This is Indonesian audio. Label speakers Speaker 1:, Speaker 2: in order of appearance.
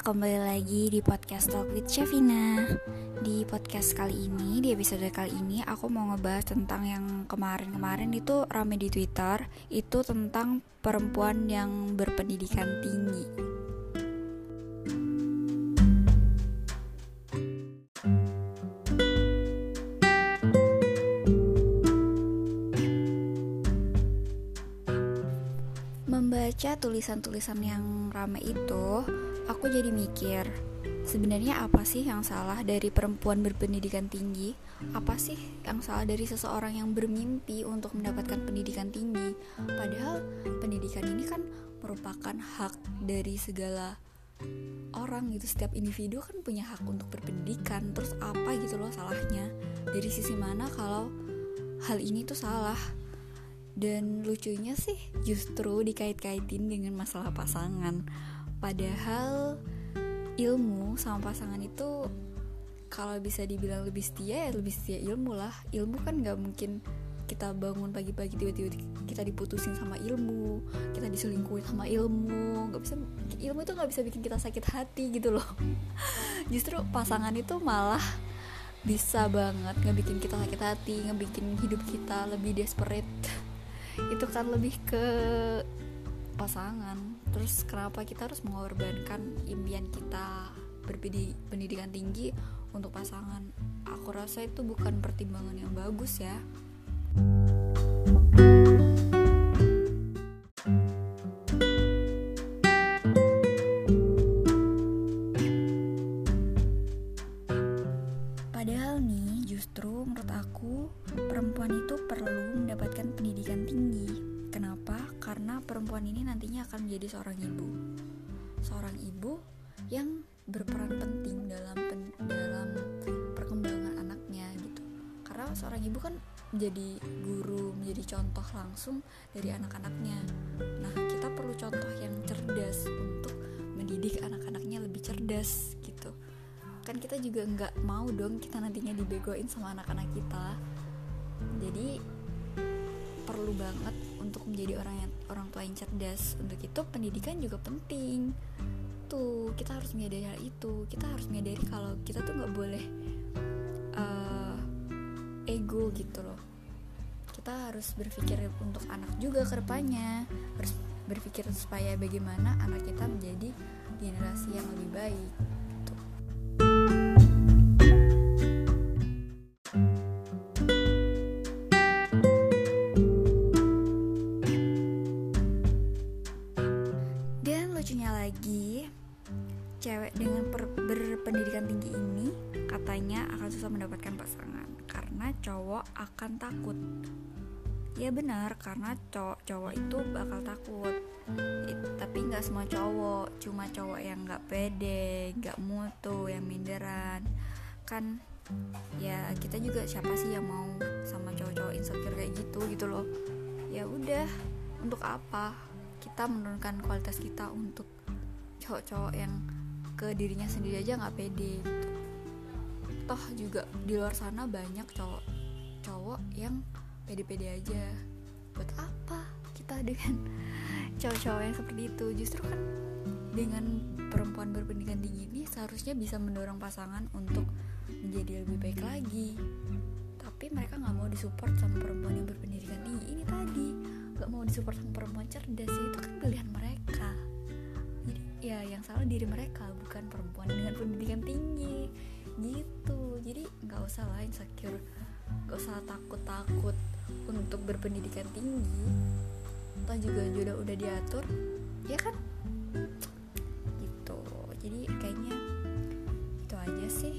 Speaker 1: kembali lagi di podcast Talk with Shavina. Di podcast kali ini, di episode kali ini Aku mau ngebahas tentang yang kemarin-kemarin itu rame di Twitter Itu tentang perempuan yang berpendidikan tinggi. Membaca tulisan-tulisan yang rame itu, aku jadi mikir, sebenarnya apa sih yang salah dari perempuan berpendidikan tinggi? Apa sih yang salah dari seseorang yang bermimpi untuk mendapatkan pendidikan tinggi? Padahal pendidikan ini kan merupakan hak dari segala orang gitu. Setiap individu kan punya hak untuk berpendidikan. Terus apa gitu loh salahnya? Dari sisi mana kalau hal ini tuh salah? Dan lucunya sih justru dikait-kaitin dengan masalah pasangan padahal ilmu sama pasangan itu kalau bisa dibilang lebih setia ya lebih setia ilmu lah. Ilmu kan nggak mungkin kita bangun pagi-pagi tiba-tiba kita diputusin sama ilmu kita diselingkuhin sama ilmu. Nggak bisa ilmu itu nggak bisa bikin kita sakit hati gitu loh. Justru pasangan itu malah bisa banget ngebikin kita sakit hati ngebikin hidup kita lebih desperate. Itu kan lebih ke pasangan terus kenapa kita harus mengorbankan impian kita berpendidikan tinggi untuk pasangan aku rasa itu bukan pertimbangan yang bagus ya Padahal nih, justru menurut aku perempuan itu perlu mendapatkan pendidikan? Karena perempuan ini nantinya akan menjadi seorang ibu. Seorang ibu yang berperan penting dalam pen, dalam perkembangan anaknya gitu. Karena seorang ibu kan menjadi guru, menjadi contoh langsung dari anak-anaknya. Nah, kita perlu contoh yang cerdas untuk mendidik anak-anaknya lebih cerdas gitu kan kita juga nggak mau dong kita nantinya dibegoin sama anak-anak kita jadi perlu banget untuk menjadi orang yang orang tua yang cerdas. Untuk itu pendidikan juga penting. Tuh kita harus menyadari hal itu. Kita harus menyadari kalau kita tuh nggak boleh uh, ego gitu loh. Kita harus berpikir untuk anak juga ke depannya harus berpikir supaya bagaimana anak kita menjadi generasi yang lebih baik berpendidikan tinggi ini katanya akan susah mendapatkan pasangan karena cowok akan takut. Ya benar karena cowok-cowok itu bakal takut. It, tapi nggak semua cowok cuma cowok yang nggak pede nggak mutu yang minderan. Kan ya kita juga siapa sih yang mau sama cowok-cowok insecure kayak gitu gitu loh. Ya udah untuk apa kita menurunkan kualitas kita untuk cowok-cowok yang ke dirinya sendiri aja nggak pede gitu. Toh juga di luar sana banyak cowok cowok yang pede-pede aja. Buat apa kita dengan cowok-cowok yang seperti itu? Justru kan dengan perempuan berpendidikan tinggi ini seharusnya bisa mendorong pasangan untuk menjadi lebih baik lagi. Tapi mereka nggak mau disupport sama perempuan yang berpendidikan tinggi ini tadi. Gak mau disupport sama perempuan cerdas ya itu kan pilihan mereka ya yang salah diri mereka bukan perempuan dengan pendidikan tinggi. Gitu. Jadi nggak usah lah insecure. Nggak usah takut-takut untuk berpendidikan tinggi. Atau juga sudah udah diatur ya kan? Gitu. Jadi kayaknya itu aja sih